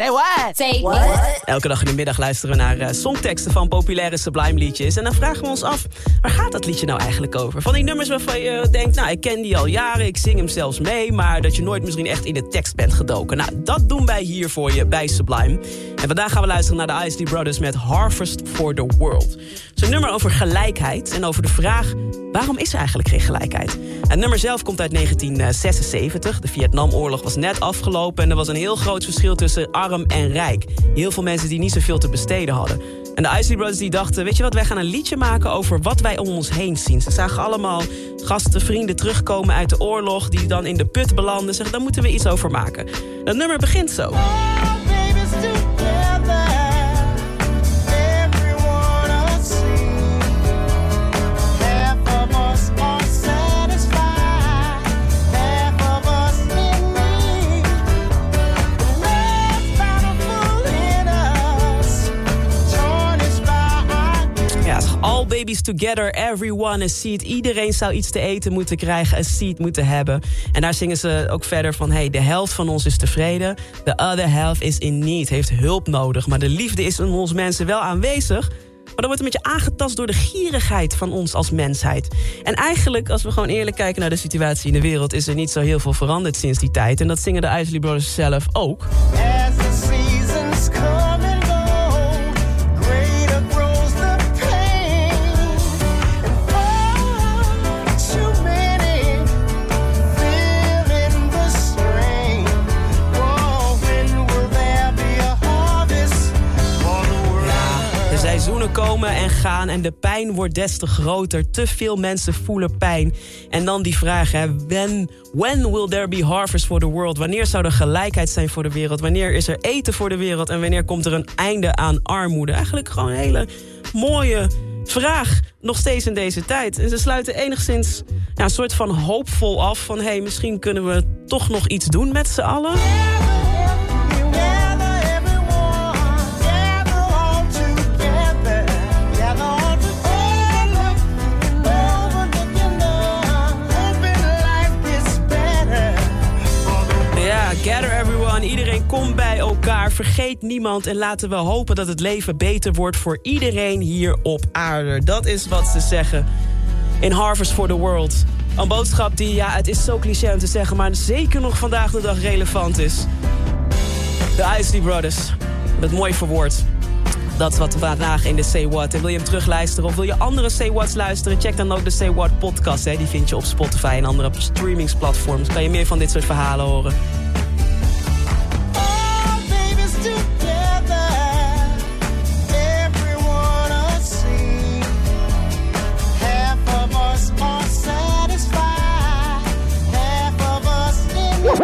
Say what? Say what? Elke dag in de middag luisteren we naar uh, songteksten van populaire Sublime liedjes. En dan vragen we ons af, waar gaat dat liedje nou eigenlijk over? Van die nummers waarvan je denkt, nou, ik ken die al jaren, ik zing hem zelfs mee... maar dat je nooit misschien echt in de tekst bent gedoken. Nou, dat doen wij hier voor je bij Sublime. En vandaag gaan we luisteren naar de Isley Brothers met Harvest for the World. Zo'n nummer over gelijkheid en over de vraag... waarom is er eigenlijk geen gelijkheid? Het nummer zelf komt uit 1976. De Vietnamoorlog was net afgelopen... en er was een heel groot verschil tussen en rijk. Heel veel mensen die niet zoveel te besteden hadden. En de Isley Brothers die dachten, weet je wat, wij gaan een liedje maken over wat wij om ons heen zien. Ze zagen allemaal gasten, vrienden terugkomen uit de oorlog... die dan in de put belanden. Zeggen, daar moeten we iets over maken. Dat nummer begint zo. Babies together, everyone a seat. Iedereen zou iets te eten moeten krijgen, een seat moeten hebben. En daar zingen ze ook verder van... hey, de helft van ons is tevreden, the other half is in need, heeft hulp nodig. Maar de liefde is in ons mensen wel aanwezig... Maar dan wordt een beetje aangetast door de gierigheid van ons als mensheid. En eigenlijk, als we gewoon eerlijk kijken naar de situatie in de wereld... is er niet zo heel veel veranderd sinds die tijd. En dat zingen de Isley Brothers zelf ook. Seizoenen komen en gaan en de pijn wordt des te groter. Te veel mensen voelen pijn. En dan die vraag, when, when will there be harvest for the world? Wanneer zou er gelijkheid zijn voor de wereld? Wanneer is er eten voor de wereld? En wanneer komt er een einde aan armoede? Eigenlijk gewoon een hele mooie vraag, nog steeds in deze tijd. En ze sluiten enigszins ja, een soort van hoopvol af van... hé, hey, misschien kunnen we toch nog iets doen met z'n allen. Gather everyone, iedereen komt bij elkaar. Vergeet niemand en laten we hopen dat het leven beter wordt voor iedereen hier op aarde. Dat is wat ze zeggen in Harvest for the World. Een boodschap die, ja, het is zo cliché om te zeggen... maar zeker nog vandaag de dag relevant is. De Isley Brothers. Dat mooi verwoord. Dat is wat vandaag in de Say What. En wil je hem terugluisteren of wil je andere Say What's luisteren... check dan ook de Say What podcast. Hè. Die vind je op Spotify en andere streamingsplatforms. Kan je meer van dit soort verhalen horen.